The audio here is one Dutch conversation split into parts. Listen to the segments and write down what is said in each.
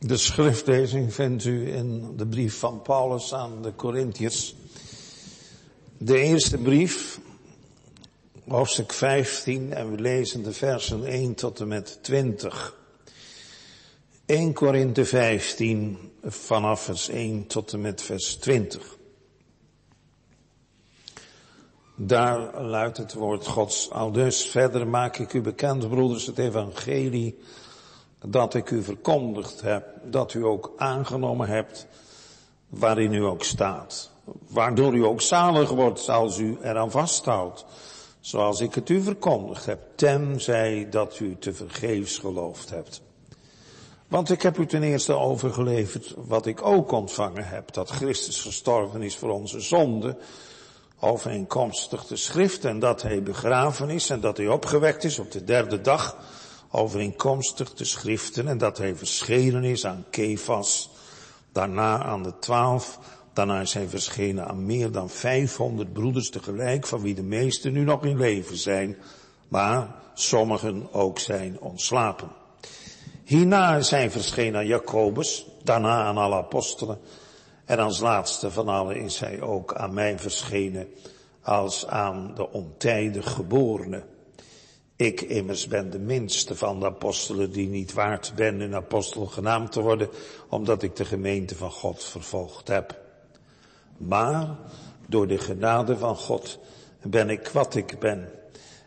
De schriftlezing vindt u in de brief van Paulus aan de Corinthiërs. De eerste brief, hoofdstuk 15, en we lezen de versen 1 tot en met 20. 1 Korinthe 15, vanaf vers 1 tot en met vers 20. Daar luidt het woord Gods al dus. Verder maak ik u bekend, broeders, het evangelie dat ik u verkondigd heb, dat u ook aangenomen hebt waarin u ook staat. Waardoor u ook zalig wordt als u eraan vasthoudt, zoals ik het u verkondigd heb, tenzij dat u te vergeefs geloofd hebt. Want ik heb u ten eerste overgeleverd wat ik ook ontvangen heb, dat Christus gestorven is voor onze zonden, overeenkomstig de schrift, en dat hij begraven is en dat hij opgewekt is op de derde dag, overeenkomstig de schriften, en dat hij verschenen is aan Kefas, daarna aan de twaalf, daarna is hij verschenen aan meer dan 500 broeders tegelijk, van wie de meesten nu nog in leven zijn, maar sommigen ook zijn ontslapen. Hierna is hij verschenen aan Jacobus, daarna aan alle apostelen, en als laatste van allen is hij ook aan mij verschenen als aan de ontijdig geborene. Ik immers ben de minste van de apostelen die niet waard ben een apostel genaamd te worden, omdat ik de gemeente van God vervolgd heb. Maar door de genade van God ben ik wat ik ben.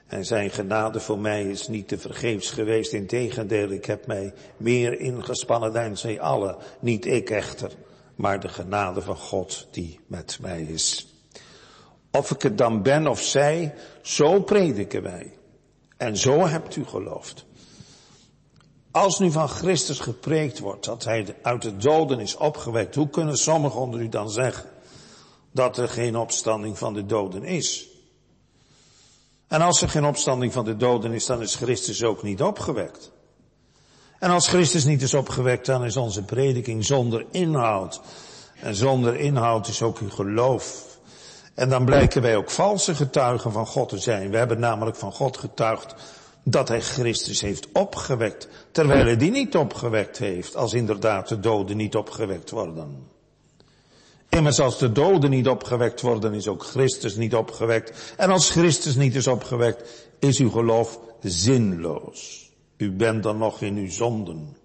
En zijn genade voor mij is niet te vergeefs geweest. Integendeel, ik heb mij meer ingespannen dan zij allen. Niet ik echter, maar de genade van God die met mij is. Of ik het dan ben of zij, zo prediken wij. En zo hebt u geloofd. Als nu van Christus gepreekt wordt dat hij uit de doden is opgewekt, hoe kunnen sommigen onder u dan zeggen dat er geen opstanding van de doden is? En als er geen opstanding van de doden is, dan is Christus ook niet opgewekt. En als Christus niet is opgewekt, dan is onze prediking zonder inhoud. En zonder inhoud is ook uw geloof. En dan blijken wij ook valse getuigen van God te zijn. We hebben namelijk van God getuigd dat hij Christus heeft opgewekt, terwijl hij die niet opgewekt heeft, als inderdaad de doden niet opgewekt worden. Immers als de doden niet opgewekt worden, is ook Christus niet opgewekt. En als Christus niet is opgewekt, is uw geloof zinloos. U bent dan nog in uw zonden.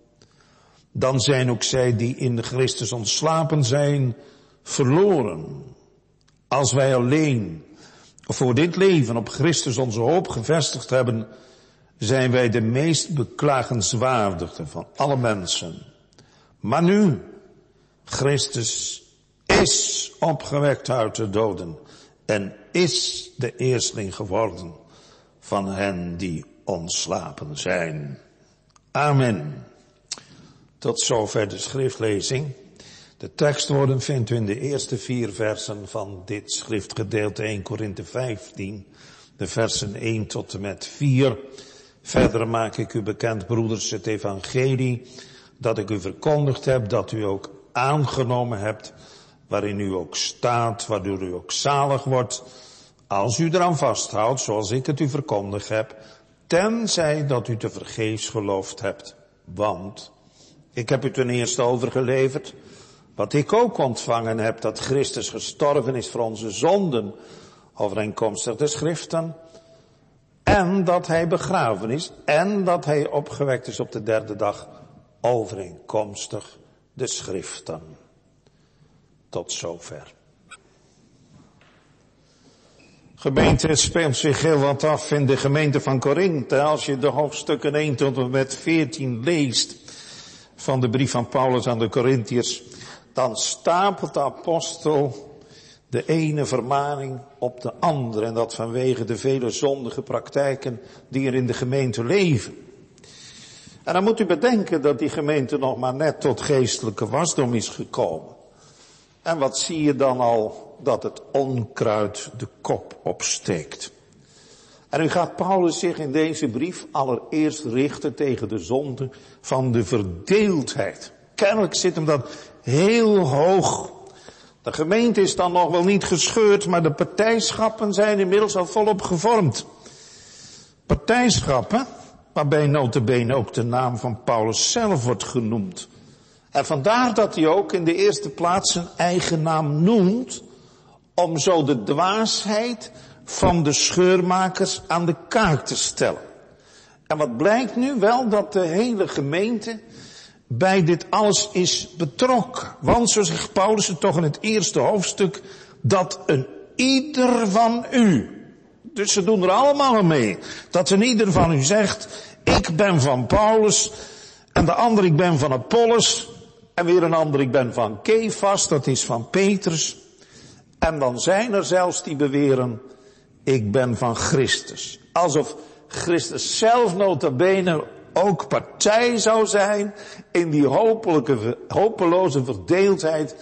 Dan zijn ook zij die in Christus ontslapen zijn, verloren. Als wij alleen voor dit leven op Christus onze hoop gevestigd hebben, zijn wij de meest beklagenswaardige van alle mensen. Maar nu, Christus is opgewekt uit de doden en is de eersteling geworden van hen die ontslapen zijn. Amen. Tot zover de schriftlezing. De tekstwoorden vindt u in de eerste vier versen van dit schriftgedeelte 1 Korinthe 15, de versen 1 tot en met 4. Verder maak ik u bekend, broeders, het evangelie dat ik u verkondigd heb, dat u ook aangenomen hebt, waarin u ook staat, waardoor u ook zalig wordt, als u eraan vasthoudt, zoals ik het u verkondigd heb, tenzij dat u te vergeefs geloofd hebt. Want ik heb u ten eerste overgeleverd wat ik ook ontvangen heb, dat Christus gestorven is voor onze zonden, overeenkomstig de schriften, en dat hij begraven is, en dat hij opgewekt is op de derde dag, overeenkomstig de schriften. Tot zover. Gemeente, speelt zich heel wat af in de gemeente van Korinthe. Als je de hoofdstukken 1 tot en met 14 leest van de brief van Paulus aan de Corinthiërs, dan stapelt de apostel de ene vermaning op de andere. En dat vanwege de vele zondige praktijken die er in de gemeente leven. En dan moet u bedenken dat die gemeente nog maar net tot geestelijke wasdom is gekomen. En wat zie je dan al? Dat het onkruid de kop opsteekt. En nu gaat Paulus zich in deze brief allereerst richten tegen de zonde van de verdeeldheid. Kennelijk zit hem dat heel hoog. De gemeente is dan nog wel niet gescheurd, maar de partijschappen zijn inmiddels al volop gevormd. Partijschappen, waarbij notabene ook de naam van Paulus zelf wordt genoemd. En vandaar dat hij ook in de eerste plaats zijn eigen naam noemt, om zo de dwaasheid van de scheurmakers aan de kaak te stellen. En wat blijkt nu wel dat de hele gemeente bij dit alles is betrokken. Want zo zegt Paulus het toch in het eerste hoofdstuk, dat een ieder van u, dus ze doen er allemaal mee, dat een ieder van u zegt, ik ben van Paulus, en de ander ik ben van Apollos, en weer een ander ik ben van Kefas, dat is van Petrus. En dan zijn er zelfs die beweren, ik ben van Christus. Alsof Christus zelf nota bene ook partij zou zijn in die hopelijke, hopeloze verdeeldheid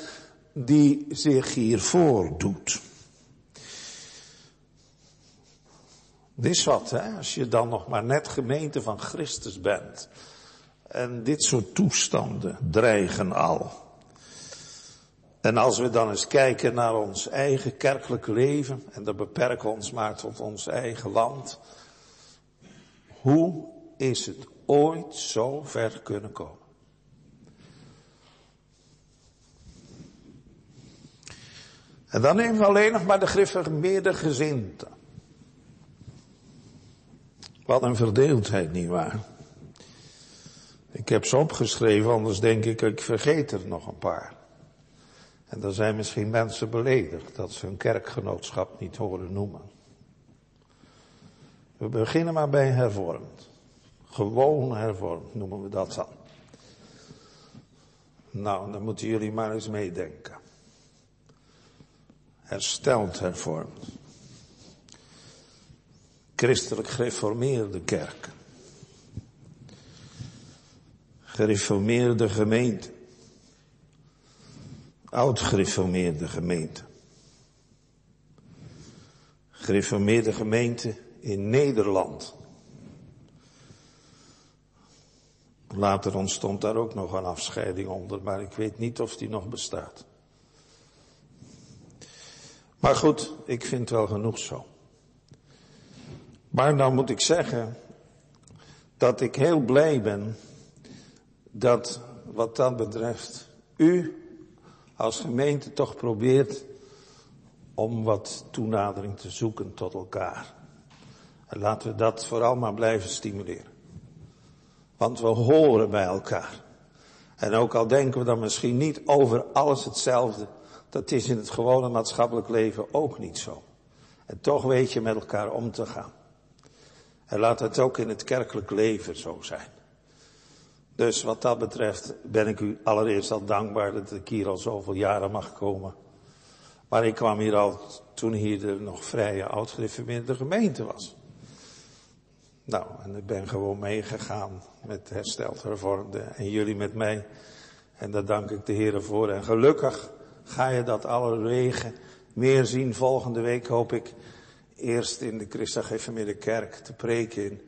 die zich hier voordoet. Dit is wat, hè, als je dan nog maar net gemeente van Christus bent. En dit soort toestanden dreigen al. En als we dan eens kijken naar ons eigen kerkelijk leven, en dat beperken we ons maar tot ons eigen land. Hoe is het ooit zo ver kunnen komen? En dan nemen we alleen nog maar de gereformeerde gezinten. Wat een verdeeldheid, nietwaar? Ik heb ze opgeschreven, anders denk ik, ik vergeet er nog een paar. En dan zijn misschien mensen beledigd dat ze hun kerkgenootschap niet horen noemen. We beginnen maar bij hervormd. Gewoon hervormd noemen we dat dan. Nou, dan moeten jullie maar eens meedenken. Hersteld hervormd. Christelijk gereformeerde kerk. Gereformeerde gemeente. Oud-gereformeerde gemeente. Gereformeerde gemeente in Nederland. Later ontstond daar ook nog een afscheiding onder, maar ik weet niet of die nog bestaat. Maar goed, ik vind wel genoeg zo. Maar dan moet ik zeggen dat ik heel blij ben dat wat dat betreft u als gemeente toch probeert om wat toenadering te zoeken tot elkaar. En laten we dat vooral maar blijven stimuleren. Want we horen bij elkaar. En ook al denken we dan misschien niet over alles hetzelfde, dat is in het gewone maatschappelijk leven ook niet zo. En toch weet je met elkaar om te gaan. En laat het ook in het kerkelijk leven zo zijn. Dus wat dat betreft ben ik u allereerst al dankbaar dat ik hier al zoveel jaren mag komen. Maar ik kwam hier al toen hier de nog vrije oud-gereformeerde gemeente was. Nou, en ik ben gewoon meegegaan met hersteld hervormde en jullie met mij. En daar dank ik de Heer voor. En gelukkig ga je dat alle wegen meer zien. Volgende week hoop ik eerst in de Christa Kerk te preken in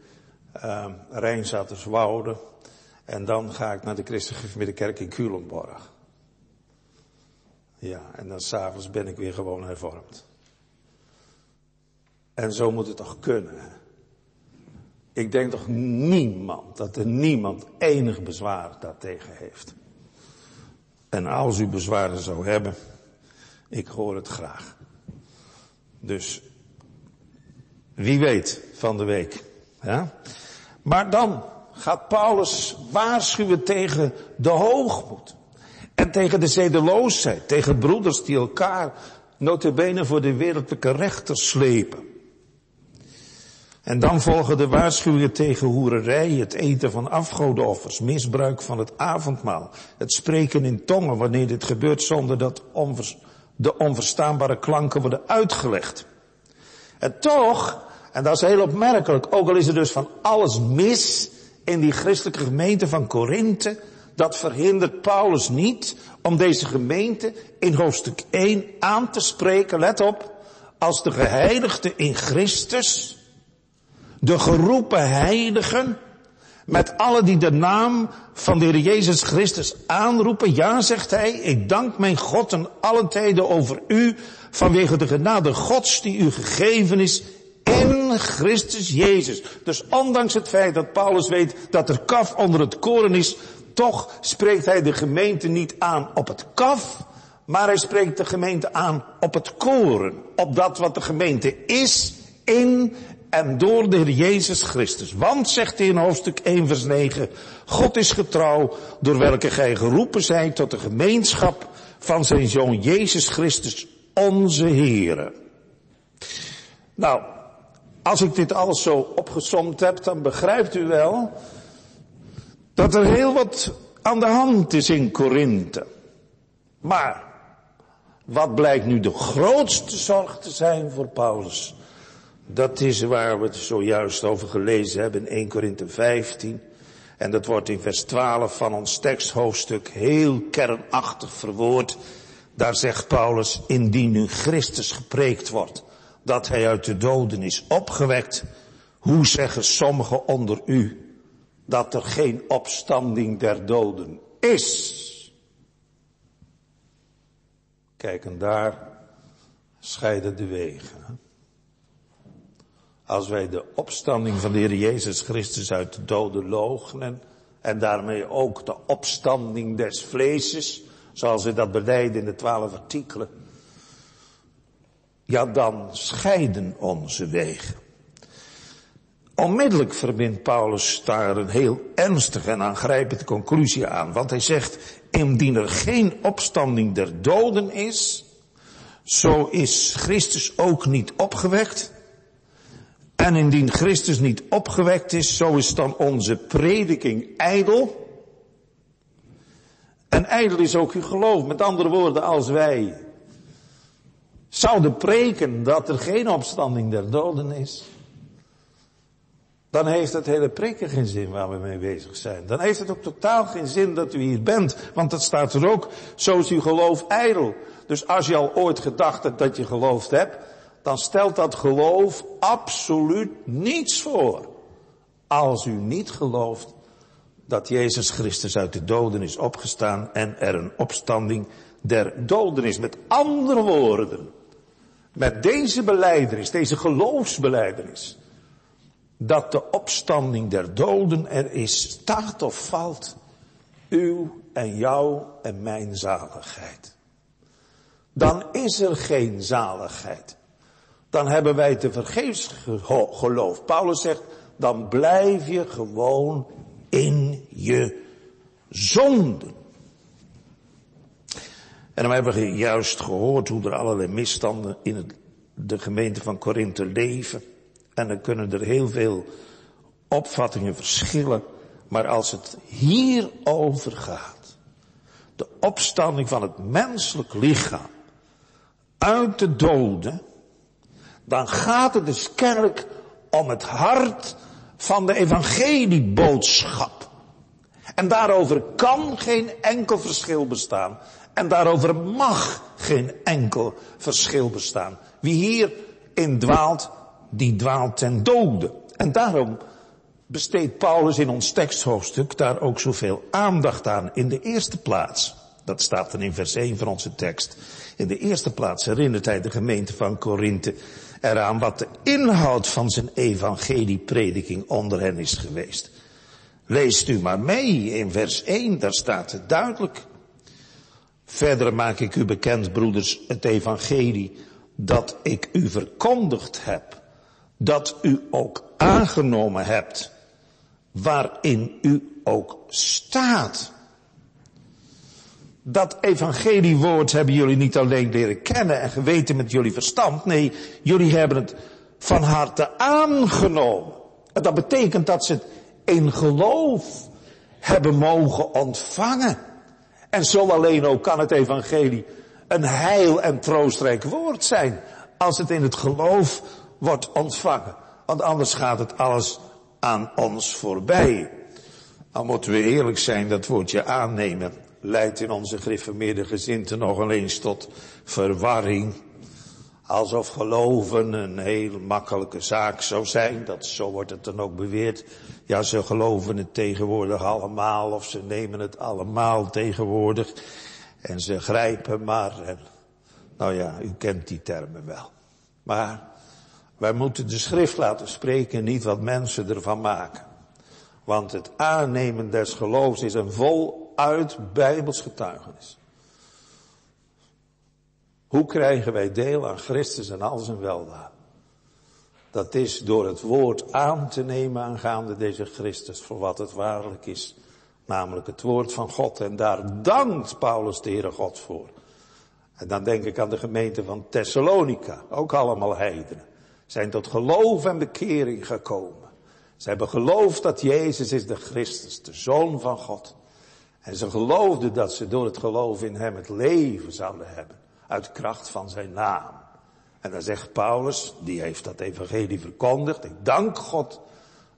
uh, Rijnzaterswoude. En dan ga ik naar de Christelijke Kerk in Culemborg. Ja, en dan s'avonds ben ik weer gewoon hervormd. En zo moet het toch kunnen. Ik denk toch niemand, dat er niemand enig bezwaar daartegen heeft. En als u bezwaren zou hebben, ik hoor het graag. Dus, wie weet van de week. Ja? Maar dan, gaat Paulus waarschuwen tegen de hoogmoed. En tegen de zedeloosheid, tegen broeders die elkaar notabene voor de wereldlijke rechter slepen. En dan volgen de waarschuwingen tegen hoererij, het eten van afgodenoffers, misbruik van het avondmaal, het spreken in tongen wanneer dit gebeurt zonder dat de onverstaanbare klanken worden uitgelegd. En toch, en dat is heel opmerkelijk, ook al is er dus van alles mis, in die christelijke gemeente van Korinthe, dat verhindert Paulus niet om deze gemeente in hoofdstuk 1 aan te spreken, let op, als de geheiligde in Christus, de geroepen heiligen, met alle die de naam van de Heer Jezus Christus aanroepen. Ja, zegt hij, ik dank mijn God en alle tijden over u, vanwege de genade Gods die u gegeven is in Christus Jezus. Dus ondanks het feit dat Paulus weet dat er kaf onder het koren is, Toch spreekt hij de gemeente niet aan op het kaf, maar hij spreekt de gemeente aan op het koren. Op dat wat de gemeente is, in en door de Heer Jezus Christus. Want, zegt hij in hoofdstuk 1 vers 9, God is getrouw, door welke gij geroepen zijt tot de gemeenschap van zijn Zoon Jezus Christus, onze Heere. Nou, als ik dit alles zo opgesomd heb, dan begrijpt u wel dat er heel wat aan de hand is in Korinthe. Maar, wat blijkt nu de grootste zorg te zijn voor Paulus? Dat is waar we het zojuist over gelezen hebben in 1 Korinthe 15. En dat wordt in vers 12 van ons teksthoofdstuk heel kernachtig verwoord. Daar zegt Paulus, indien nu Christus gepreekt wordt, dat hij uit de doden is opgewekt, hoe zeggen sommigen onder u dat er geen opstanding der doden is? Kijk, en daar scheiden de wegen. Als wij de opstanding van de Heer Jezus Christus uit de doden loochenen en daarmee ook de opstanding des vleeses, zoals we dat beleiden in de twaalf artikelen, ja dan scheiden onze wegen. Onmiddellijk verbindt Paulus daar een heel ernstige en aangrijpende conclusie aan, want hij zegt, indien er geen opstanding der doden is, zo is Christus ook niet opgewekt. En indien Christus niet opgewekt is, zo is dan onze prediking ijdel. En ijdel is ook uw geloof. Met andere woorden, als wij zouden preken dat er geen opstanding der doden is, dan heeft het hele preken geen zin waar we mee bezig zijn. Dan heeft het ook totaal geen zin dat u hier bent, want dat staat er ook, zo is uw geloof ijdel. Dus als je al ooit gedacht hebt dat je geloofd hebt, dan stelt dat geloof absoluut niets voor. Als u niet gelooft dat Jezus Christus uit de doden is opgestaan en er een opstanding der doden is. Met andere woorden, met deze beleidenis, deze geloofsbeleidenis, dat de opstanding der doden er is, staat of valt uw en jouw en mijn zaligheid. Dan is er geen zaligheid dan hebben wij te vergeefs geloof. Paulus zegt, dan blijf je gewoon in je zonden. En dan hebben we juist gehoord hoe er allerlei misstanden in de gemeente van Korinthe leven. En dan kunnen er heel veel opvattingen verschillen. Maar als het hierover gaat, de opstanding van het menselijk lichaam uit de doden, dan gaat het dus kennelijk om het hart van de evangelieboodschap. En daarover kan geen enkel verschil bestaan. En daarover mag geen enkel verschil bestaan. Wie hierin dwaalt, die dwaalt ten dode. En daarom besteedt Paulus in ons teksthoofdstuk daar ook zoveel aandacht aan. In de eerste plaats, dat staat dan in vers 1 van onze tekst. In de eerste plaats herinnert hij de gemeente van Korinthe eraan wat de inhoud van zijn evangelieprediking onder hen is geweest. Leest u maar mee in vers 1, daar staat het duidelijk. Verder maak ik u bekend, broeders, het evangelie dat ik u verkondigd heb, dat u ook aangenomen hebt, waarin u ook staat dat evangeliewoord hebben jullie niet alleen leren kennen en geweten met jullie verstand. Nee, jullie hebben het van harte aangenomen. En dat betekent dat ze het in geloof hebben mogen ontvangen. En zo alleen ook kan het evangelie een heil en troostrijk woord zijn. Als het in het geloof wordt ontvangen. Want anders gaat het alles aan ons voorbij. Dan moeten we eerlijk zijn, dat woordje aannemen leidt in onze gereformeerde gezinten nog eens tot verwarring. Alsof geloven een heel makkelijke zaak zou zijn. Dat, zo wordt het dan ook beweerd. Ja, ze geloven het tegenwoordig allemaal of ze nemen het allemaal tegenwoordig. En ze grijpen maar. Nou ja, u kent die termen wel. Maar wij moeten de schrift laten spreken, niet wat mensen ervan maken. Want het aannemen des geloofs is een voluit bijbels getuigenis. Hoe krijgen wij deel aan Christus en al zijn weldaad? Dat is door het woord aan te nemen aangaande deze Christus voor wat het waarlijk is. Namelijk het woord van God. En daar dankt Paulus de Heere God voor. En dan denk ik aan de gemeente van Thessalonica. Ook allemaal heidenen. Zijn tot geloof en bekering gekomen. Ze hebben geloofd dat Jezus is de Christus, de Zoon van God. En ze geloofden dat ze door het geloof in Hem het leven zouden hebben. Uit kracht van zijn naam. En dan zegt Paulus, die heeft dat evangelie verkondigd. Ik dank God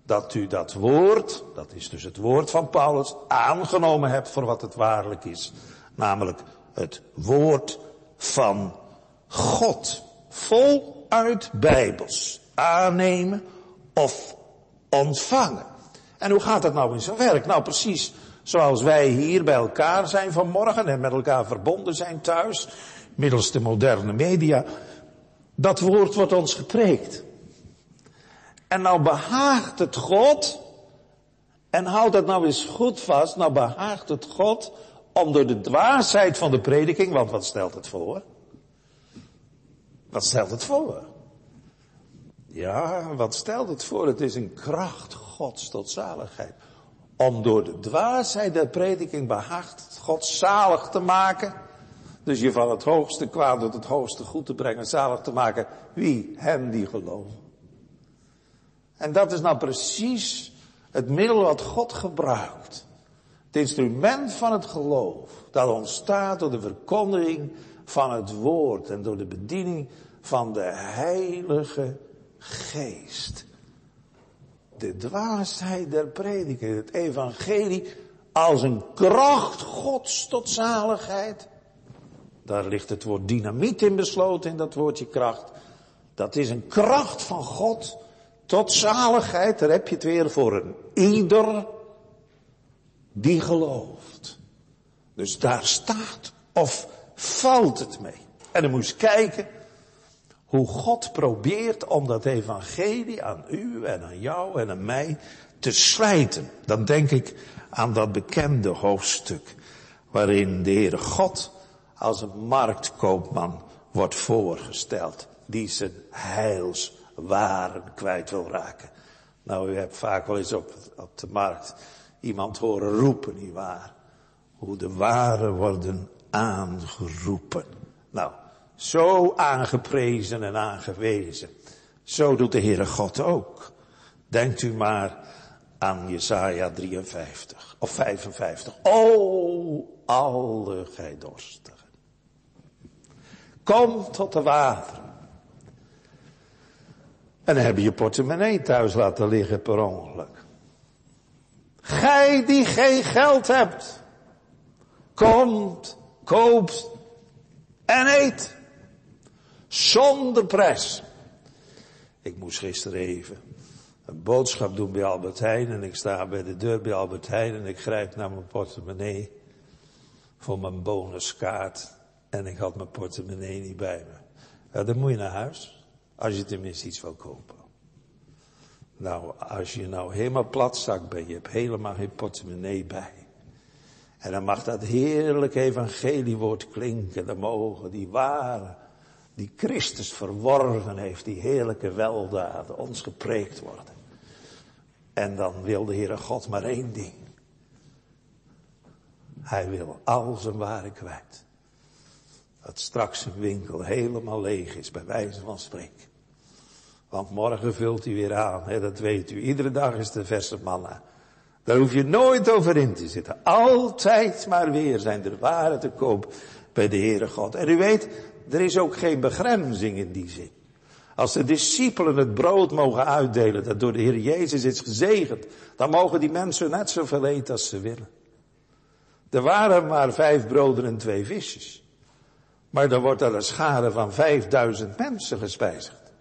dat u dat woord, dat is dus het woord van Paulus, aangenomen hebt voor wat het waarlijk is. Namelijk het woord van God. Voluit bijbels. Aannemen of ontvangen. En hoe gaat dat nou in zijn werk? Nou precies zoals wij hier bij elkaar zijn vanmorgen en met elkaar verbonden zijn thuis, middels de moderne media. Dat woord wordt ons gepreekt. En nou behaagt het God, en houd dat nou eens goed vast, nou behaagt het God om door de dwaasheid van de prediking, want wat stelt het voor? Wat stelt het voor? Ja, wat stelt het voor? Het is een kracht Gods tot zaligheid. Om door de dwaasheid der prediking behaagt God zalig te maken. Dus je van het hoogste kwaad tot het hoogste goed te brengen, zalig te maken. Wie? Hem die geloven. En dat is nou precies het middel wat God gebruikt. Het instrument van het geloof, dat ontstaat door de verkondiging van het woord en door de bediening van de Heilige Geest. De dwaasheid der prediking, het evangelie als een kracht Gods tot zaligheid. Daar ligt het woord dynamiet in besloten in dat woordje kracht. Dat is een kracht van God tot zaligheid. Daar heb je het weer voor een ieder die gelooft. Dus daar staat of valt het mee. En dan moest kijken hoe God probeert om dat evangelie aan u en aan jou en aan mij te slijten. Dan denk ik aan dat bekende hoofdstuk waarin de Heere God als een marktkoopman wordt voorgesteld die zijn heilswaren kwijt wil raken. Nou, u hebt vaak wel eens op, op de markt iemand horen roepen, nietwaar? Hoe de waren worden aangeroepen. Nou, zo aangeprezen en aangewezen. Zo doet de Heere God ook. Denkt u maar aan Jesaja 53 of 55. O, alle gij. Kom tot de wateren. En heb je je portemonnee thuis laten liggen per ongeluk. Gij die geen geld hebt. Komt, koopt en eet. Zonder prijs. Ik moest gisteren even een boodschap doen bij Albert Heijn en ik sta bij de deur bij Albert Heijn en ik grijp naar mijn portemonnee voor mijn bonuskaart en ik had mijn portemonnee niet bij me. Ja, dan moet je naar huis, als je tenminste iets wil kopen. Nou, als je nou helemaal platzak bent, je hebt helemaal geen portemonnee bij. En dan mag dat heerlijk evangeliewoord klinken, dan mogen die ware die Christus verworven heeft, die heerlijke weldaden, ons gepreekt worden. En dan wil de Heere God maar één ding. Hij wil al zijn ware kwijt. Dat straks een winkel helemaal leeg is, bij wijze van spreken. Want morgen vult hij weer aan, hè, dat weet u. Iedere dag is de verse manna. Daar hoef je nooit over in te zitten. Altijd maar weer zijn er waren te koop bij de Heere God. En u weet, er is ook geen begrenzing in die zin. Als de discipelen het brood mogen uitdelen, dat door de Heer Jezus is gezegend, dan mogen die mensen net zoveel eten als ze willen. Er waren maar vijf broden en twee visjes. Maar er wordt al een schade van vijfduizend mensen gespijzigd.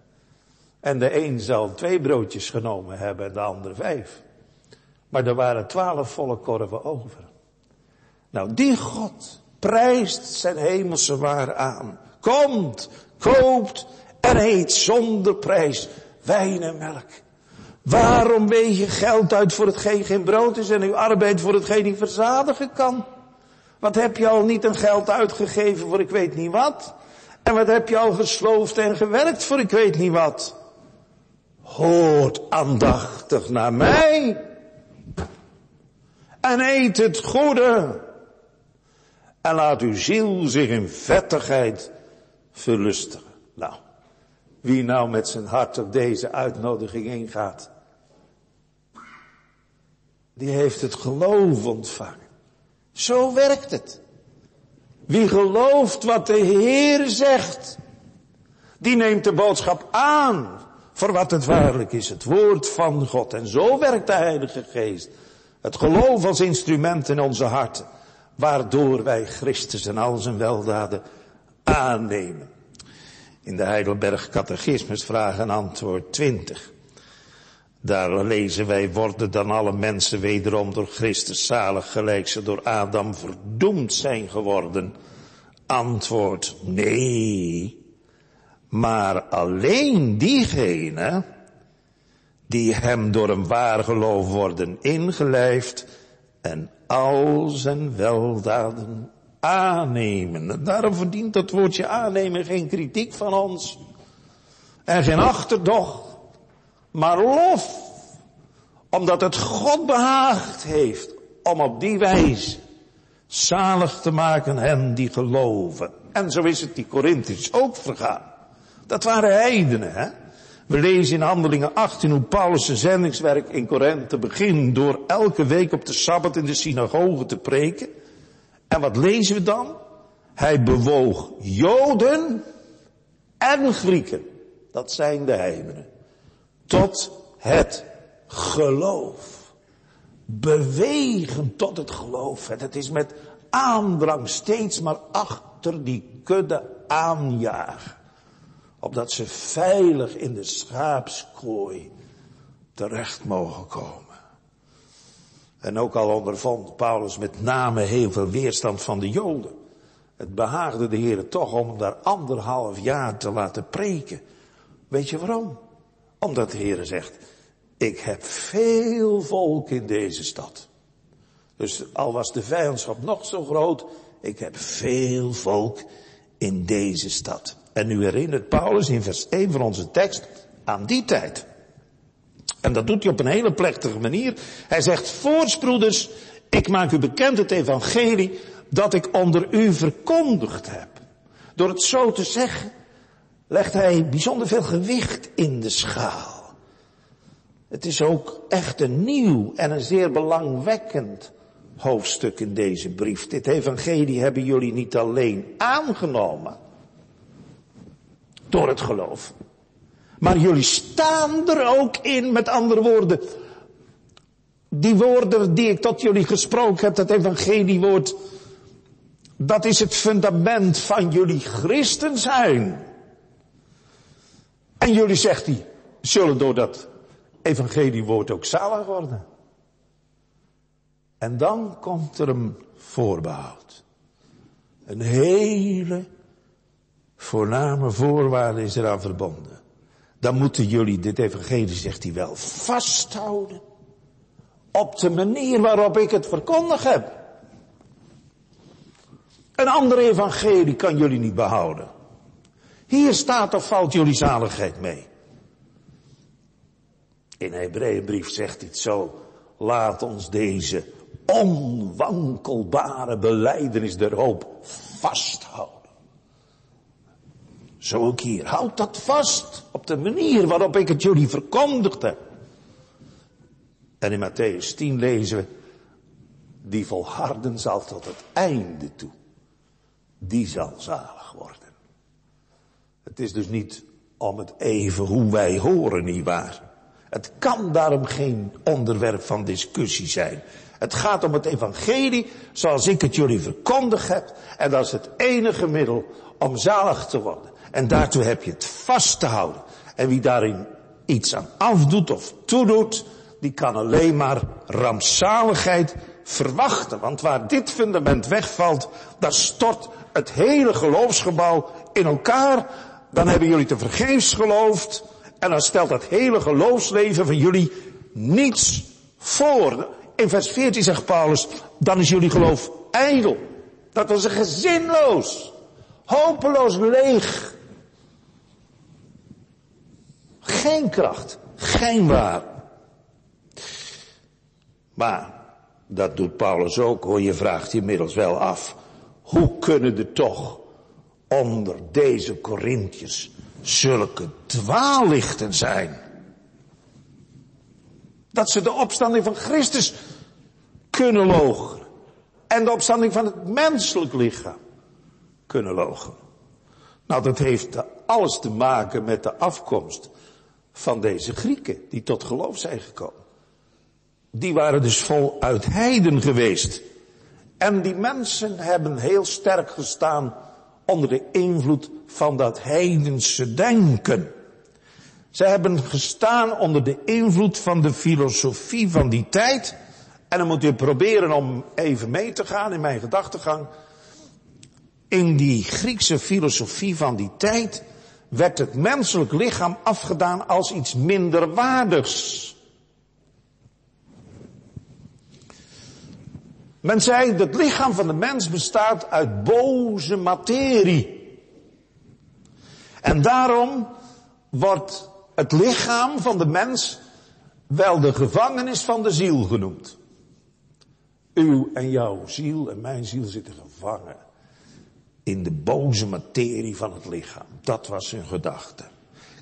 En de een zal twee broodjes genomen hebben en de ander vijf. Maar er waren twaalf volle korven over. Nou, die God prijst zijn hemelse waar aan komt, koopt en eet zonder prijs wijn en melk. Waarom weeg je geld uit voor hetgeen geen brood is en uw arbeid voor hetgeen niet verzadigen kan? Wat heb je al niet een geld uitgegeven voor ik weet niet wat? En wat heb je al gesloofd en gewerkt voor ik weet niet wat? Hoort aandachtig naar mij. En eet het goede. En laat uw ziel zich in vettigheid verlustigen. Nou, wie nou met zijn hart op deze uitnodiging ingaat, die heeft het geloof ontvangen. Zo werkt het. Wie gelooft wat de Heer zegt, die neemt de boodschap aan voor wat het waarlijk is, het woord van God. En zo werkt de Heilige Geest. Het geloof als instrument in onze harten, waardoor wij Christus en al zijn weldaden aannemen. In de Heidelberg Catechismus vraag en antwoord 20. Daar lezen wij, worden dan alle mensen wederom door Christus zalig, gelijk ze door Adam verdoemd zijn geworden? Antwoord, nee. Maar alleen diegenen die hem door een waar geloof worden ingelijfd en al zijn weldaden aannemen. daarom verdient dat woordje aannemen geen kritiek van ons. En geen achterdocht maar lof. Omdat het God behaagd heeft om op die wijze zalig te maken hen die geloven. En zo is het die Corinthiërs ook vergaan. Dat waren heidenen, hè. We lezen in Handelingen 18 hoe Paulus zijn zendingswerk in Korinthe begint door elke week op de Sabbat in de synagoge te preken. En wat lezen we dan? Hij bewoog Joden en Grieken. Dat zijn de heidenen tot het geloof. Bewegen tot het geloof. En het is met aandrang steeds maar achter die kudde aanjagen. Opdat ze veilig in de schaapskooi terecht mogen komen. En ook al ondervond Paulus met name heel veel weerstand van de Joden. Het behaagde de Heer toch om daar anderhalf jaar te laten preken. Weet je waarom? Omdat de Heer zegt, ik heb veel volk in deze stad. Dus al was de vijandschap nog zo groot, ik heb veel volk in deze stad. En nu herinnert Paulus in vers 1 van onze tekst aan die tijd. En dat doet hij op een hele plechtige manier. Hij zegt, voorsbroeders, ik maak u bekend het evangelie dat ik onder u verkondigd heb. Door het zo te zeggen, legt hij bijzonder veel gewicht in de schaal. Het is ook echt een nieuw en een zeer belangwekkend hoofdstuk in deze brief. Dit evangelie hebben jullie niet alleen aangenomen door het geloof, maar jullie staan er ook in, met andere woorden. Die woorden die ik tot jullie gesproken heb, dat evangeliewoord, dat is het fundament van jullie christen zijn. En jullie, zegt hij, zullen door dat evangeliewoord ook zalig worden. En dan komt er een voorbehoud. Een hele voorname voorwaarde is eraan verbonden. Dan moeten jullie dit evangelie, zegt hij wel, vasthouden. Op de manier waarop ik het verkondig heb. Een ander evangelie kan jullie niet behouden. Hier staat of valt jullie zaligheid mee. In Hebreeënbrief zegt hij het zo. Laat ons deze onwankelbare beleidenis der hoop vasthouden. Zo ook hier. Houd dat vast op de manier waarop ik het jullie verkondigd heb. En in Matthäus 10 lezen we, die volharden zal tot het einde toe. Die zal zalig worden. Het is dus niet om het even hoe wij horen, nietwaar. Het kan daarom geen onderwerp van discussie zijn. Het gaat om het evangelie zoals ik het jullie verkondigd heb. En dat is het enige middel om zalig te worden. En daartoe heb je het vast te houden. En wie daarin iets aan afdoet of toedoet, die kan alleen maar rampzaligheid verwachten. Want waar dit fundament wegvalt, daar stort het hele geloofsgebouw in elkaar dan hebben jullie te vergeefs geloofd En dan stelt dat hele geloofsleven van jullie niets voor. In vers 14 zegt Paulus, dan is jullie geloof ijdel. Dat was een gezinloos, hopeloos leeg. Geen kracht, geen waar. Maar, dat doet Paulus ook hoor, je vraagt inmiddels wel af. Hoe kunnen er toch onder deze Corinthiërs zulke dwaallichten zijn? Dat ze de opstanding van Christus kunnen logen. En de opstanding van het menselijk lichaam kunnen logen. Nou, dat heeft alles te maken met de afkomst van deze Grieken die tot geloof zijn gekomen. Die waren dus voluit heiden geweest. En die mensen hebben heel sterk gestaan onder de invloed van dat heidense denken. Ze hebben gestaan onder de invloed van de filosofie van die tijd. En dan moet u proberen om even mee te gaan in mijn gedachtegang. In die Griekse filosofie van die tijd werd het menselijk lichaam afgedaan als iets minderwaardigs. Men zei, het lichaam van de mens bestaat uit boze materie. En daarom wordt het lichaam van de mens wel de gevangenis van de ziel genoemd. Uw en jouw ziel en mijn ziel zitten gevangen in de boze materie van het lichaam. Dat was hun gedachte.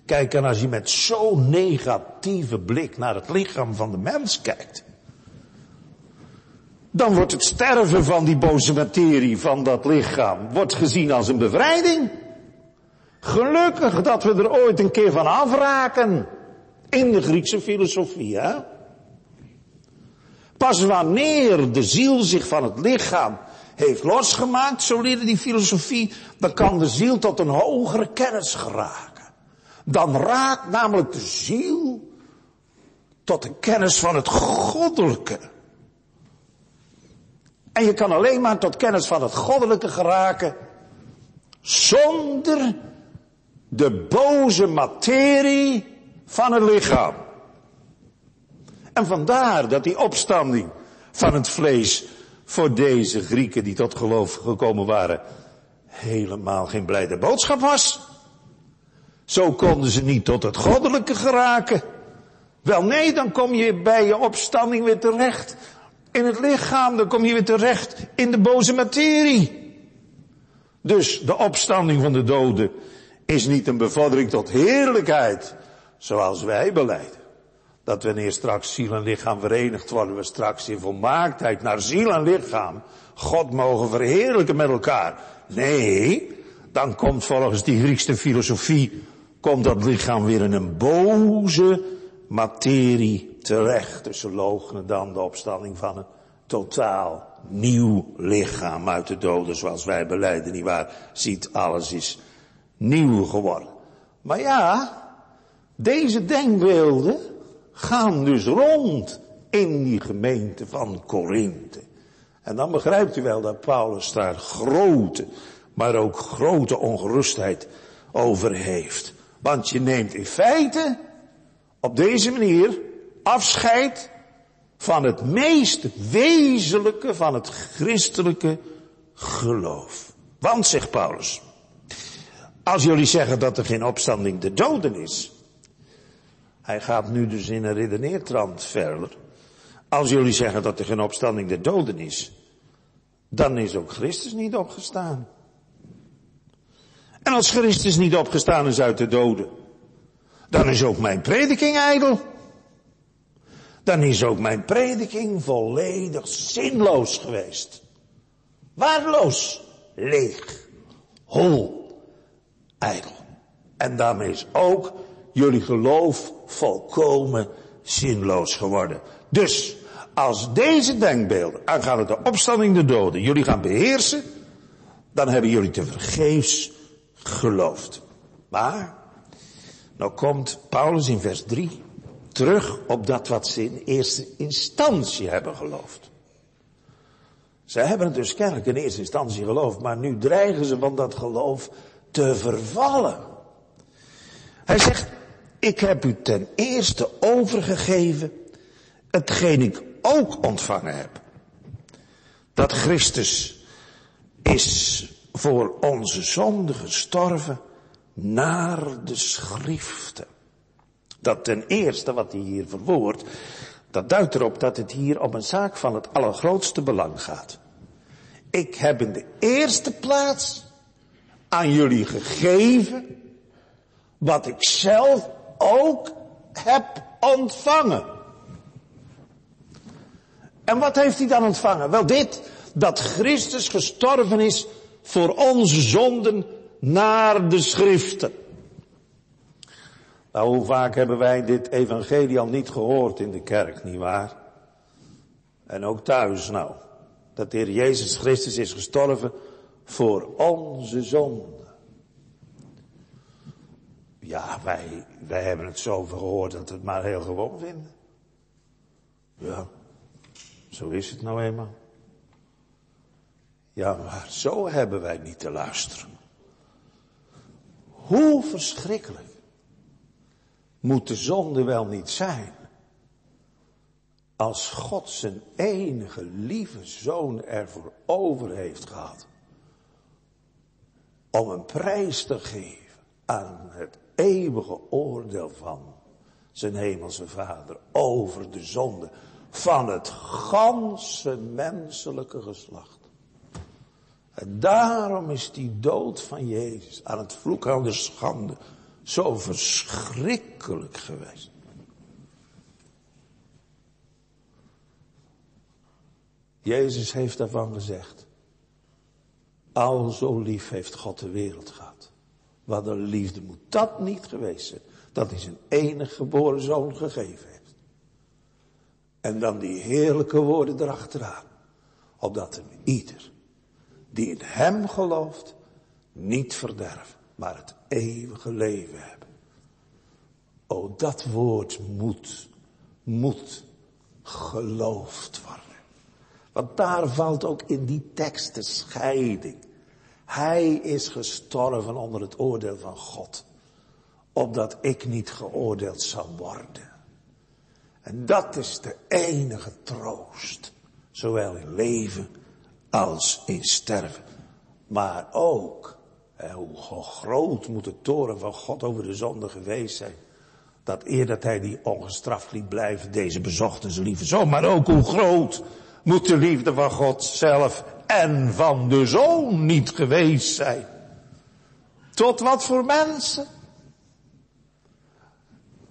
Kijk, en als je met zo'n negatieve blik naar het lichaam van de mens kijkt, dan wordt het sterven van die boze materie van dat lichaam, wordt gezien als een bevrijding. Gelukkig dat we er ooit een keer van afraken. In de Griekse filosofie, hè? Pas wanneer de ziel zich van het lichaam heeft losgemaakt, zo leerde die filosofie, dan kan de ziel tot een hogere kennis geraken. Dan raakt namelijk de ziel tot de kennis van het goddelijke. En je kan alleen maar tot kennis van het goddelijke geraken zonder de boze materie van het lichaam. En vandaar dat die opstanding van het vlees voor deze Grieken die tot geloof gekomen waren helemaal geen blijde boodschap was. Zo konden ze niet tot het goddelijke geraken. Wel nee, dan kom je bij je opstanding weer terecht in het lichaam, dan kom je weer terecht in de boze materie. Dus de opstanding van de doden is niet een bevordering tot heerlijkheid, zoals wij beleiden. Dat wanneer straks ziel en lichaam verenigd worden, we straks in volmaaktheid naar ziel en lichaam God mogen verheerlijken met elkaar. Nee, dan komt volgens die Griekse filosofie, komt dat lichaam weer in een boze materie terecht. Dus ze logenen dan de opstanding van een totaal nieuw lichaam uit de doden, zoals wij beleiden, nietwaar? Ziet, alles is nieuw geworden. Maar ja, deze denkbeelden gaan dus rond in die gemeente van Korinthe. En dan begrijpt u wel dat Paulus daar grote, maar ook grote ongerustheid over heeft. Want je neemt in feite op deze manier afscheid van het meest wezenlijke van het christelijke geloof. Want, zegt Paulus, als jullie zeggen dat er geen opstanding de doden is, hij gaat nu dus in een redeneertrand verder. Als jullie zeggen dat er geen opstanding de doden is, dan is ook Christus niet opgestaan. En als Christus niet opgestaan is uit de doden, dan is ook mijn prediking ijdel. Dan is ook mijn prediking volledig zinloos geweest. Waardeloos, leeg, hol, ijdel. En daarmee is ook jullie geloof volkomen zinloos geworden. Dus, als deze denkbeelden aangaande de opstanding der doden jullie gaan beheersen, dan hebben jullie te vergeefs geloofd. Maar, nou komt Paulus in vers 3 terug op dat wat ze in eerste instantie hebben geloofd. Ze hebben het dus kennelijk in eerste instantie geloofd, maar nu dreigen ze van dat geloof te vervallen. Hij zegt, Ik heb u ten eerste overgegeven hetgeen ik ook ontvangen heb. Dat Christus is voor onze zonde gestorven naar de schriften. Dat ten eerste wat hij hier verwoordt, dat duidt erop dat het hier om een zaak van het allergrootste belang gaat. Ik heb in de eerste plaats aan jullie gegeven wat ik zelf ook heb ontvangen. En wat heeft hij dan ontvangen? Wel dit, dat Christus gestorven is voor onze zonden naar de schriften. Nou, hoe vaak hebben wij dit evangelie al niet gehoord in de kerk, nietwaar? En ook thuis nou. Dat de Heer Jezus Christus is gestorven voor onze zonden. Ja, wij, wij hebben het zoveel gehoord dat we het maar heel gewoon vinden. Ja, zo is het nou eenmaal. Ja, maar zo hebben wij niet te luisteren. Hoe verschrikkelijk moet de zonde wel niet zijn als God zijn enige lieve zoon ervoor over heeft gehad om een prijs te geven aan het eeuwige oordeel van zijn hemelse vader over de zonde van het ganse menselijke geslacht. En daarom is die dood van Jezus aan het vloek aan de schande zo verschrikkelijk geweest. Jezus heeft daarvan gezegd. Al zo lief heeft God de wereld gehad. Wat een liefde moet dat niet geweest zijn. Dat hij zijn enige geboren zoon gegeven heeft. En dan die heerlijke woorden erachteraan. Opdat een ieder die in hem gelooft niet verderven, maar het eeuwige leven hebben. O, dat woord moet, moet geloofd worden. Want daar valt ook in die tekst de scheiding. Hij is gestorven onder het oordeel van God. Opdat ik niet geoordeeld zou worden. En dat is de enige troost. Zowel in leven als in sterven. Maar ook, hoe groot moet de toren van God over de zonde geweest zijn. Dat eer dat hij die ongestraft liet blijven, deze bezochten zijn lieve zoon. Maar ook hoe groot moet de liefde van God zelf en van de zoon niet geweest zijn. Tot wat voor mensen?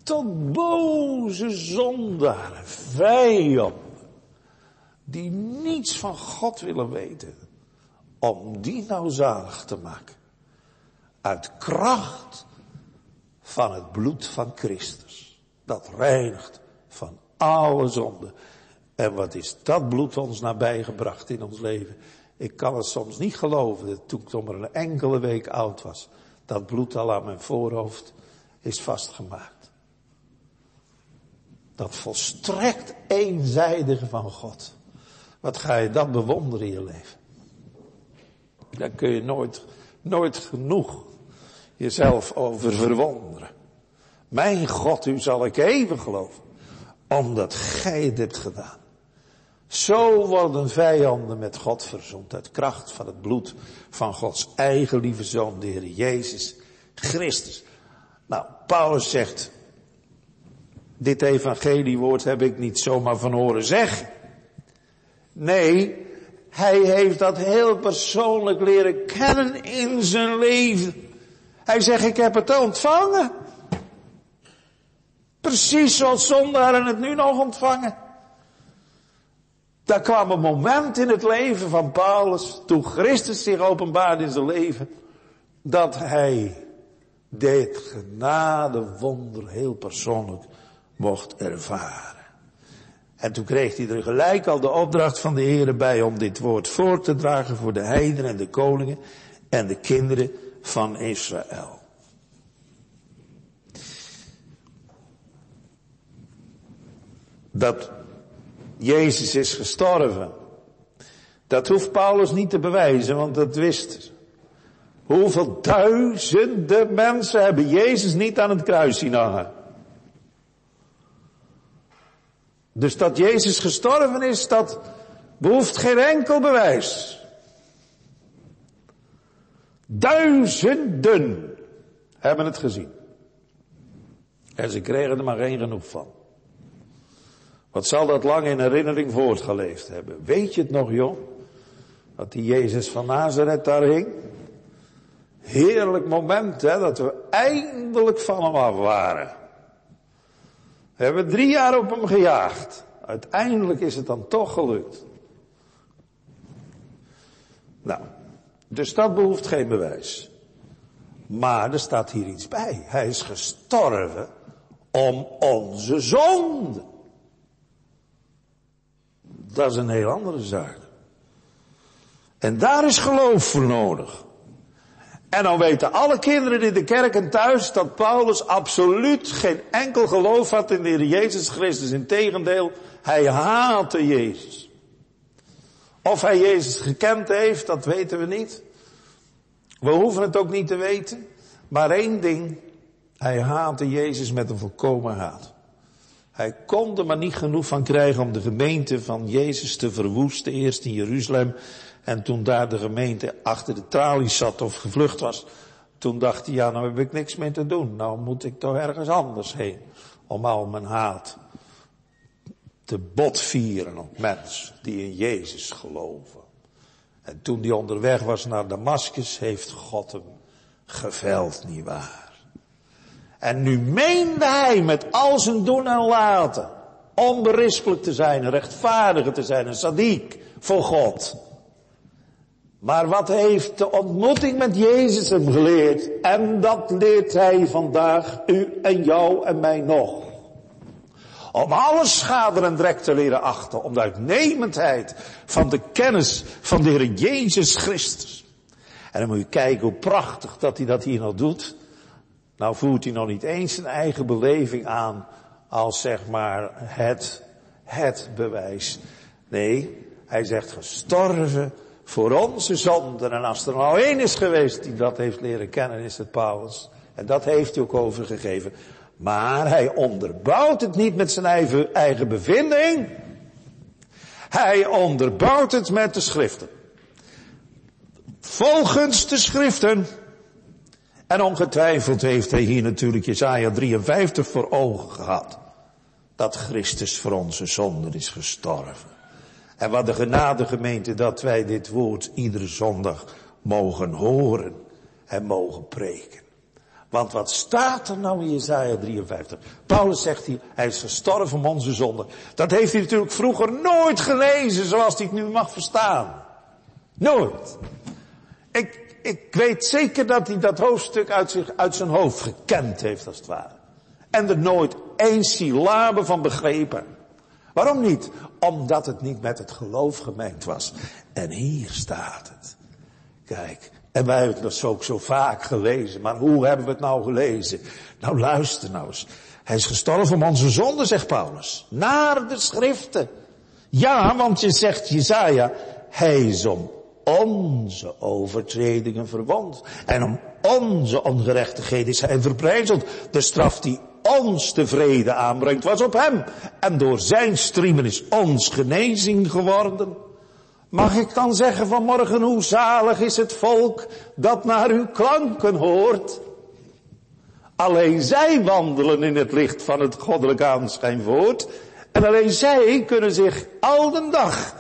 Tot boze zondaren, vijanden, die niets van God willen weten, om die nou te maken. Uit kracht van het bloed van Christus. Dat reinigt van alle zonden. En wat is dat bloed ons nabijgebracht in ons leven? Ik kan het soms niet geloven dat toen ik nog maar een enkele week oud was, dat bloed al aan mijn voorhoofd is vastgemaakt. Dat volstrekt eenzijdige van God. Wat ga je dat bewonderen in je leven? Daar kun je nooit, nooit genoeg jezelf over verwonderen. Mijn God, u zal ik even geloven. Omdat gij het hebt gedaan. Zo worden vijanden met God verzoend uit kracht van het bloed van Gods eigen lieve zoon, de Heer Jezus Christus. Nou, Paulus zegt, dit evangeliewoord heb ik niet zomaar van horen zeggen. Nee, hij heeft dat heel persoonlijk leren kennen in zijn leven. Hij zegt, ik heb het ontvangen. Precies zoals zondaren het nu nog ontvangen. Daar kwam een moment in het leven van Paulus, toen Christus zich openbaarde in zijn leven, dat hij dit genadewonder heel persoonlijk mocht ervaren. En toen kreeg hij er gelijk al de opdracht van de Heer bij om dit woord voor te dragen voor de heidenen en de koningen en de kinderen van Israël. Dat Jezus is gestorven. Dat hoeft Paulus niet te bewijzen, want dat wist. Hoeveel duizenden mensen hebben Jezus niet aan het kruis zien hangen? Dus dat Jezus gestorven is, dat behoeft geen enkel bewijs. Duizenden hebben het gezien. En ze kregen er maar geen genoeg van. Wat zal dat lang in herinnering voortgeleefd hebben? Weet je het nog, joh? Dat die Jezus van Nazareth daar hing? Heerlijk moment, hè, dat we eindelijk van hem af waren. We hebben drie jaar op hem gejaagd. Uiteindelijk is het dan toch gelukt. Nou, dus dat behoeft geen bewijs. Maar er staat hier iets bij. Hij is gestorven om onze zonde. Dat is een heel andere zaak. En daar is geloof voor nodig. En dan weten alle kinderen in de kerk en thuis dat Paulus absoluut geen enkel geloof had in de Heer Jezus Christus. Integendeel, hij haatte Jezus. Of hij Jezus gekend heeft, dat weten we niet. We hoeven het ook niet te weten. Maar één ding, hij haatte Jezus met een volkomen haat. Hij kon er maar niet genoeg van krijgen om de gemeente van Jezus te verwoesten, eerst in Jeruzalem. En toen daar de gemeente achter de tralies zat of gevlucht was, toen dacht hij, ja, nou heb ik niks meer te doen. Nou moet ik toch ergens anders heen. Om al mijn haat te botvieren op mensen die in Jezus geloven. En toen hij onderweg was naar Damascus, heeft God hem geveld, nietwaar. En nu meende hij met al zijn doen en laten onberispelijk te zijn, rechtvaardiger te zijn, een sadiek voor God. Maar wat heeft de ontmoeting met Jezus hem geleerd? En dat leert hij vandaag u en jou en mij nog. Om alle schade en drek te leren achten. Om de uitnemendheid van de kennis van de Heer Jezus Christus. En dan moet je kijken hoe prachtig dat hij dat hier nog doet. Nou voert hij nog niet eens zijn eigen beleving aan als zeg maar het, het bewijs. Nee, hij zegt gestorven voor onze zonden. En als er nou één is geweest die dat heeft leren kennen, is het Paulus. En dat heeft hij ook overgegeven. Maar hij onderbouwt het niet met zijn eigen, eigen bevinding. Hij onderbouwt het met de schriften. Volgens de schriften. En ongetwijfeld heeft hij hier natuurlijk Jesaja 53 voor ogen gehad. Dat Christus voor onze zonden is gestorven. En wat de genadegemeente dat wij dit woord iedere zondag mogen horen en mogen preken. Want wat staat er nou in Jesaja 53? Paulus zegt hier, hij is gestorven om onze zonde. Dat heeft hij natuurlijk vroeger nooit gelezen zoals hij het nu mag verstaan. Nooit. Ik, ik weet zeker dat hij dat hoofdstuk uit, uit zijn hoofd gekend heeft als het ware. En er nooit één syllabe van begrepen. Waarom niet? Omdat het niet met het geloof gemeend was. En hier staat het. Kijk, en wij hebben het ook zo vaak gelezen. Maar hoe hebben we het nou gelezen? Nou luister nou eens. Hij is gestorven om onze zonde, zegt Paulus. Naar de schriften. Ja, want je zegt Jezaja, hij is om onze overtredingen verwond. En om onze ongerechtigheden is hij verprijzeld. De straf die ons tevreden aanbrengt was op hem. En door zijn striemen is ons genezing geworden. Mag ik dan zeggen vanmorgen hoe zalig is het volk dat naar uw klanken hoort? Alleen zij wandelen in het licht van het goddelijk aanschijn voort. En alleen zij kunnen zich al de dag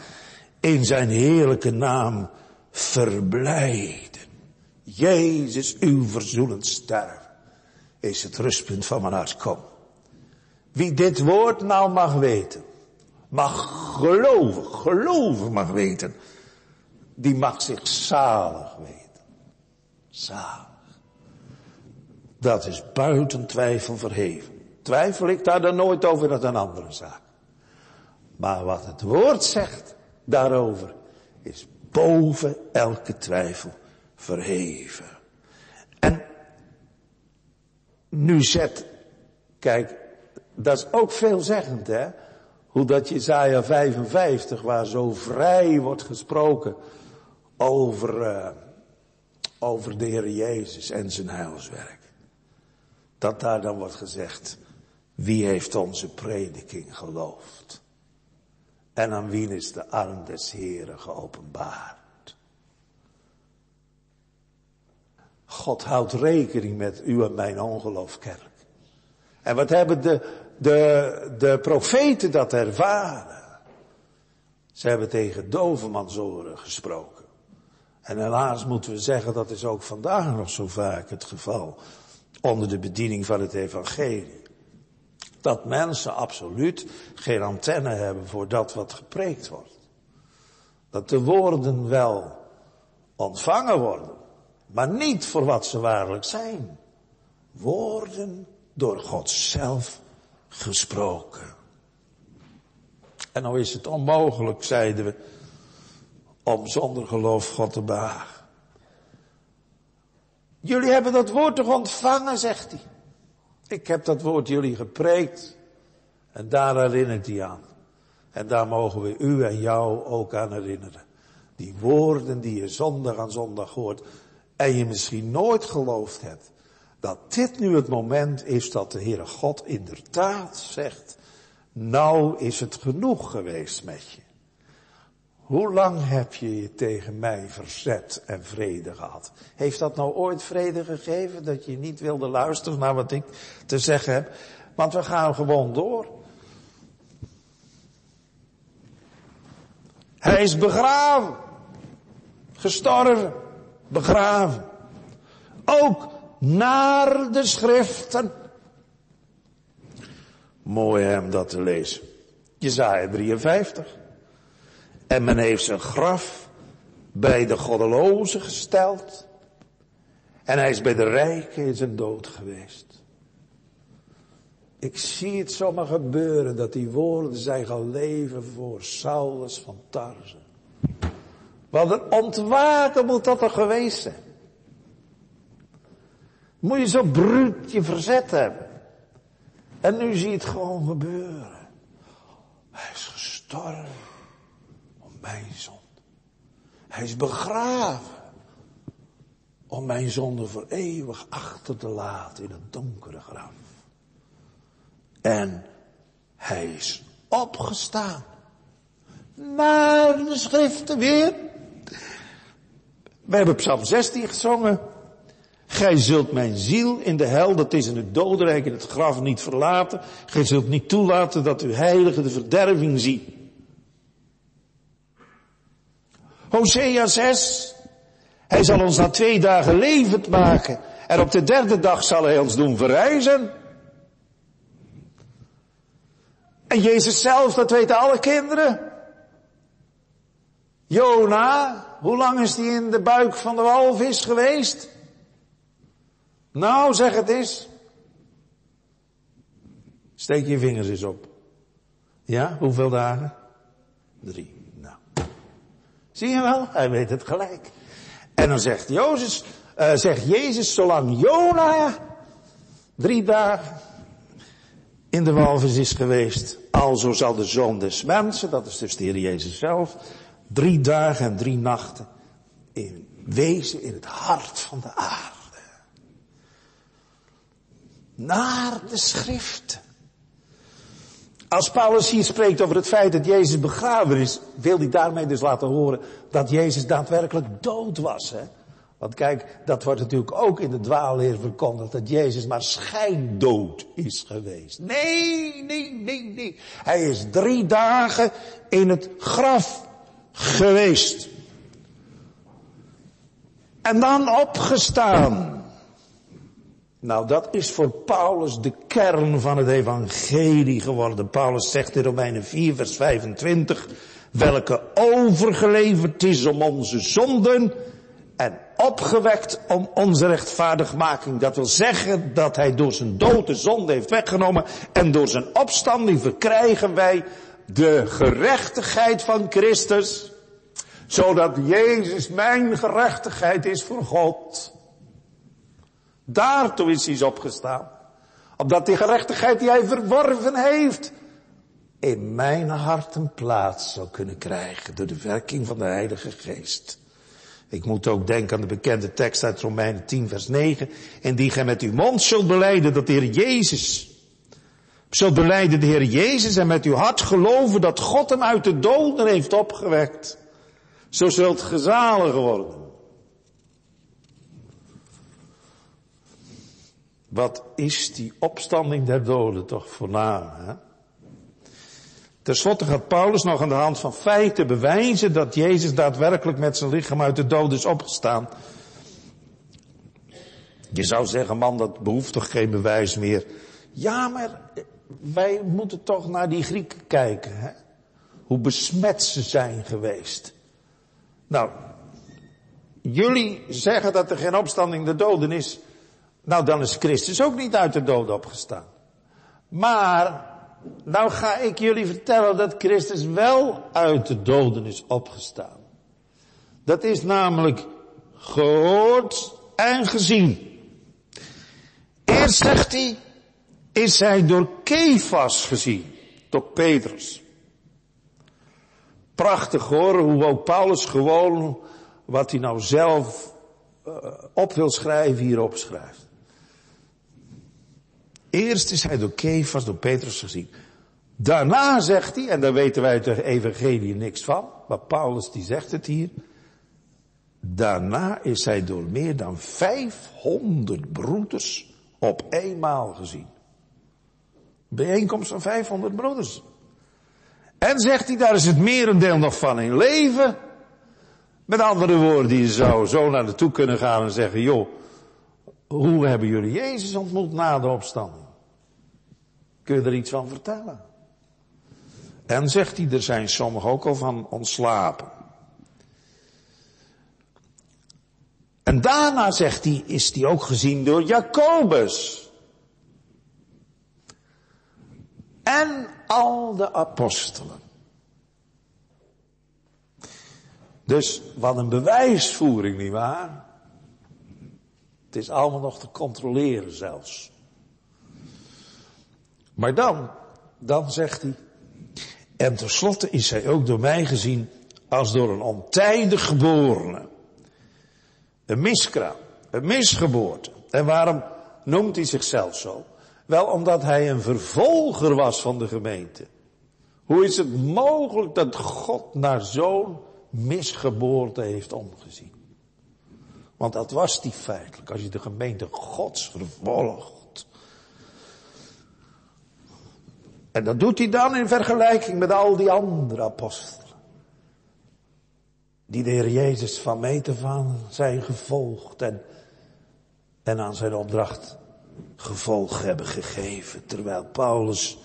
in zijn heerlijke naam verblijden. Jezus, uw verzoenend sterven is het rustpunt van mijn hart. Kom. Wie dit woord nou mag weten, mag geloven, geloven mag weten, die mag zich zalig weten. Zalig. Dat is buiten twijfel verheven. Twijfel ik daar dan nooit over, dat een andere zaak. Maar wat het woord zegt daarover, is boven elke twijfel verheven. En nu zet, kijk, dat is ook veelzeggend hè. Hoe dat Jezaja 55, waar zo vrij wordt gesproken over, uh, over de Heer Jezus en zijn heilswerk. Dat daar dan wordt gezegd, wie heeft onze prediking geloofd? En aan wie is de arm des Heren geopenbaard? God houdt rekening met u en mijn ongeloof, kerk. En wat hebben de, de, de profeten dat ervaren? Ze hebben tegen dovenmansoren gesproken. En helaas moeten we zeggen, dat is ook vandaag nog zo vaak het geval. Onder de bediening van het evangelie. Dat mensen absoluut geen antenne hebben voor dat wat gepreekt wordt. Dat de woorden wel ontvangen worden, maar niet voor wat ze waarlijk zijn. Woorden door God zelf gesproken. En nou is het onmogelijk, zeiden we, om zonder geloof God te behagen. Jullie hebben dat woord toch ontvangen, zegt hij. Ik heb dat woord jullie gepreekt. En daar herinnert hij aan. En daar mogen we u en jou ook aan herinneren. Die woorden die je zondag aan zondag hoort. En je misschien nooit geloofd hebt. Dat dit nu het moment is dat de Heere God inderdaad zegt. Nou is het genoeg geweest met je. Hoe lang heb je je tegen mij verzet en vrede gehad? Heeft dat nou ooit vrede gegeven dat je niet wilde luisteren naar wat ik te zeggen heb? Want we gaan gewoon door. Hij is begraven. Gestorven. Begraven. Ook naar de schriften. Mooi hem dat te lezen. Jezaja 53. En men heeft zijn graf bij de goddelozen gesteld. En hij is bij de rijken in zijn dood geweest. Ik zie het zomaar gebeuren dat die woorden zijn gaan leven voor Saulus van Tarze. Wat een ontwaken moet dat er geweest zijn. Moet je zo bruut je verzet hebben. En nu zie je het gewoon gebeuren. Hij is gestorven mijn zonde. Hij is begraven om mijn zonde voor eeuwig achter te laten in het donkere graf. En hij is opgestaan. Naar de schriften weer. We hebben Psalm 16 gezongen. Gij zult mijn ziel in de hel, dat is in het dodenrijk, in het graf niet verlaten. Gij zult niet toelaten dat uw heilige de verderving ziet. Hosea 6. Hij zal ons na twee dagen levend maken. En op de derde dag zal hij ons doen verrijzen. En Jezus zelf, dat weten alle kinderen. Jona, hoe lang is hij in de buik van de walvis geweest? Nou, zeg het eens. Steek je vingers eens op. Ja, hoeveel dagen? Drie. Zie je wel? Hij weet het gelijk. En dan zegt, Jozef, uh, zegt Jezus, zolang Jona drie dagen in de walvis is geweest, alzo zal de zoon des mensen, dat is dus de Heer Jezus zelf, drie dagen en drie nachten in wezen in het hart van de aarde. Naar de schriften. Als Paulus hier spreekt over het feit dat Jezus begraven is, wil hij daarmee dus laten horen dat Jezus daadwerkelijk dood was. Hè? Want kijk, dat wordt natuurlijk ook in de dwaalleer verkondigd, dat Jezus maar schijndood is geweest. Nee, nee, nee, nee. Hij is drie dagen in het graf geweest. En dan opgestaan. Nou, dat is voor Paulus de kern van het evangelie geworden. Paulus zegt in Romeinen 4, vers 25, welke overgeleverd is om onze zonden en opgewekt om onze rechtvaardigmaking. Dat wil zeggen dat hij door zijn dood de zonde heeft weggenomen en door zijn opstanding verkrijgen wij de gerechtigheid van Christus, zodat Jezus mijn gerechtigheid is voor God. Daartoe is hij opgestaan. Opdat die gerechtigheid die hij verworven heeft, in mijn hart een plaats zou kunnen krijgen door de werking van de Heilige Geest. Ik moet ook denken aan de bekende tekst uit Romeinen 10 vers 9. En die gij met uw mond zult beleiden dat de Heer Jezus zult beleiden de Heer Jezus en met uw hart geloven dat God hem uit de doden heeft opgewekt, zo zult gezalig worden. Wat is die opstanding der doden toch voornaam, hè? Ten slotte gaat Paulus nog aan de hand van feiten bewijzen dat Jezus daadwerkelijk met zijn lichaam uit de dood is opgestaan. Je zou zeggen, man, dat behoeft toch geen bewijs meer. Ja, maar wij moeten toch naar die Grieken kijken, hè? Hoe besmet ze zijn geweest. Nou, jullie zeggen dat er geen opstanding de doden is. Nou, dan is Christus ook niet uit de dood opgestaan. Maar, nou ga ik jullie vertellen dat Christus wel uit de doden is opgestaan. Dat is namelijk gehoord en gezien. Eerst zegt hij, is hij door Kefas gezien, door Petrus. Prachtig hoor, hoe ook Paulus gewoon wat hij nou zelf uh, op wil schrijven, hier opschrijft. Eerst is hij door Kefas, door Petrus gezien. Daarna zegt hij, en daar weten wij uit de evangelie niks van, maar Paulus die zegt het hier. Daarna is hij door meer dan 500 broeders op eenmaal gezien. Bijeenkomst van 500 broeders. En zegt hij, daar is het merendeel nog van in leven. Met andere woorden, je zou zo naar naartoe kunnen gaan en zeggen, joh, hoe hebben jullie Jezus ontmoet na de opstanding? Kun je er iets van vertellen? En zegt hij, er zijn sommigen ook al van ontslapen. En daarna zegt hij, is hij ook gezien door Jacobus. En al de apostelen. Dus wat een bewijsvoering, nietwaar? Het is allemaal nog te controleren zelfs. Maar dan, dan zegt hij, en tenslotte is hij ook door mij gezien als door een ontijdig geborene. Een miskraam, een misgeboorte. En waarom noemt hij zichzelf zo? Wel omdat hij een vervolger was van de gemeente. Hoe is het mogelijk dat God naar zo'n misgeboorte heeft omgezien? Want dat was die feitelijk, als je de gemeente Gods vervolgt. En dat doet hij dan in vergelijking met al die andere apostelen. Die de Heer Jezus van meet van zijn gevolgd en, en aan zijn opdracht gevolg hebben gegeven. Terwijl Paulus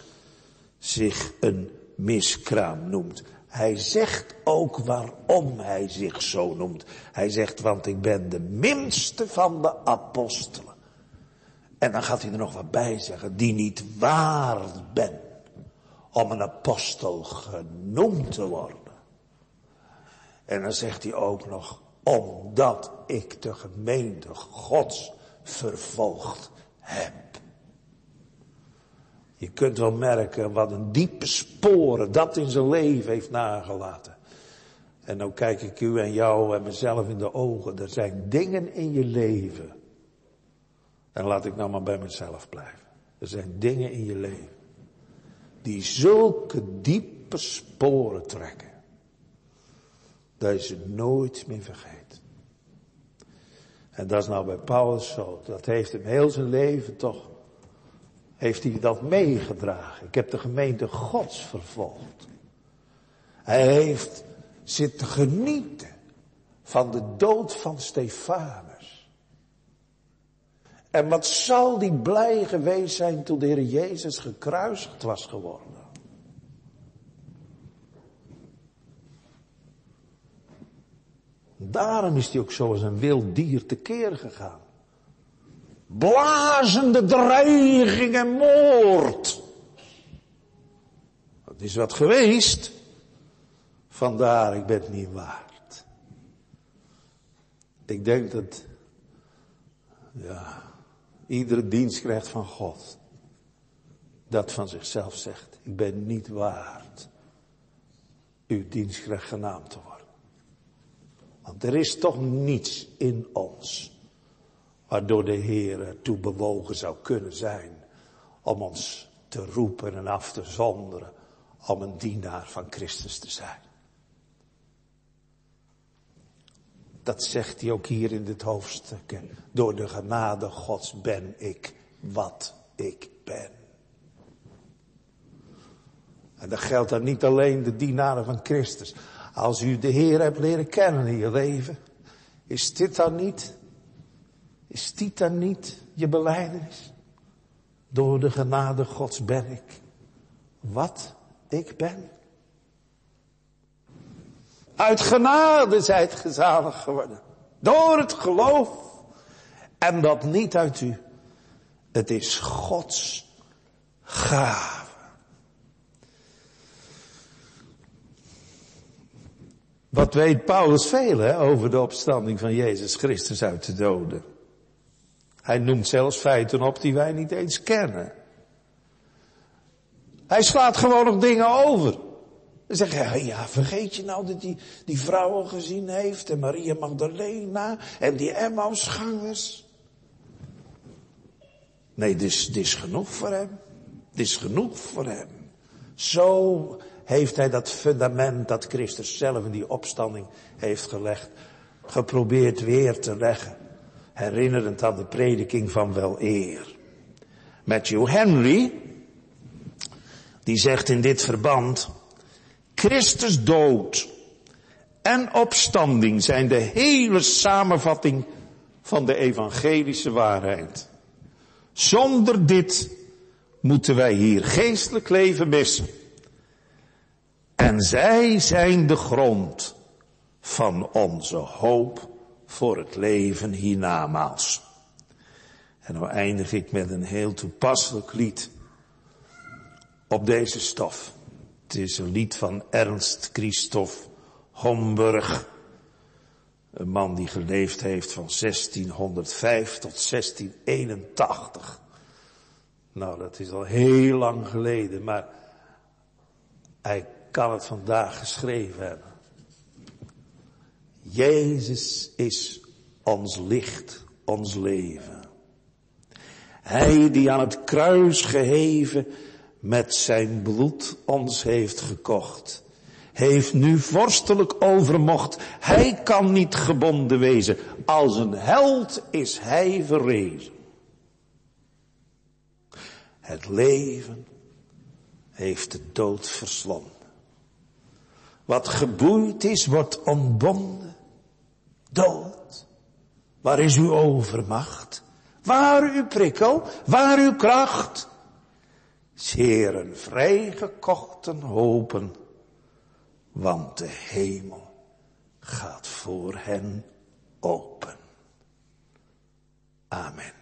zich een miskraam noemt. Hij zegt ook waarom hij zich zo noemt. Hij zegt, want ik ben de minste van de apostelen. En dan gaat hij er nog wat bij zeggen, die niet waard ben om een apostel genoemd te worden. En dan zegt hij ook nog, omdat ik de gemeente Gods vervolgd heb. Je kunt wel merken wat een diepe sporen dat in zijn leven heeft nagelaten. En nou kijk ik u en jou en mezelf in de ogen. Er zijn dingen in je leven. En laat ik nou maar bij mezelf blijven. Er zijn dingen in je leven. Die zulke diepe sporen trekken. Dat je ze nooit meer vergeet. En dat is nou bij Paulus zo. Dat heeft hem heel zijn leven toch, heeft hij dat meegedragen. Ik heb de gemeente Gods vervolgd. Hij heeft zitten genieten van de dood van Stefanus. En wat zal die blij geweest zijn toen de Heer Jezus gekruisigd was geworden. Daarom is hij ook zo als een wild dier tekeer gegaan. Blazende dreiging en moord. Het is wat geweest. Vandaar, ik ben het niet waard. Ik denk dat, ja, iedere dienstknecht van God dat van zichzelf zegt. Ik ben niet waard uw dienstknecht genaamd te worden. Want er is toch niets in ons waardoor de Heer toe bewogen zou kunnen zijn om ons te roepen en af te zonderen om een dienaar van Christus te zijn. Dat zegt hij ook hier in dit hoofdstuk. Door de genade Gods ben ik wat ik ben. En dat geldt dan niet alleen de dienaren van Christus. Als u de Heer hebt leren kennen in je leven, is dit dan niet, is dit dan niet je beleidenis? Door de genade Gods ben ik wat ik ben. Uit genade zijt gezalig geworden. Door het geloof. En dat niet uit u. Het is Gods gave. Wat weet Paulus veel hè, over de opstanding van Jezus Christus uit de doden. Hij noemt zelfs feiten op die wij niet eens kennen. Hij slaat gewoon nog dingen over. Dan zeg je, ja, vergeet je nou dat hij die vrouwen gezien heeft en Maria Magdalena en die Emmausgangers? Nee, dit is, dit is genoeg voor hem. Dit is genoeg voor hem. Zo heeft hij dat fundament dat Christus zelf in die opstanding heeft gelegd, geprobeerd weer te leggen. Herinnerend aan de prediking van wel eer. Matthew Henry, die zegt in dit verband, Christus dood en opstanding zijn de hele samenvatting van de evangelische waarheid. Zonder dit moeten wij hier geestelijk leven missen. En zij zijn de grond van onze hoop voor het leven hiernamaals. En dan eindig ik met een heel toepasselijk lied op deze stof. Het is een lied van Ernst Christoph Homburg. Een man die geleefd heeft van 1605 tot 1681. Nou, dat is al heel lang geleden, maar hij kan het vandaag geschreven hebben. Jezus is ons licht, ons leven. Hij die aan het kruis geheven met zijn bloed ons heeft gekocht, heeft nu vorstelijk overmocht. Hij kan niet gebonden wezen. Als een held is hij verrezen. Het leven heeft de dood verslonden. Wat geboeid is, wordt ontbonden. Dood. Waar is uw overmacht? Waar uw prikkel? Waar uw kracht? Zeren vrijgekochten hopen, want de hemel gaat voor hen open. Amen.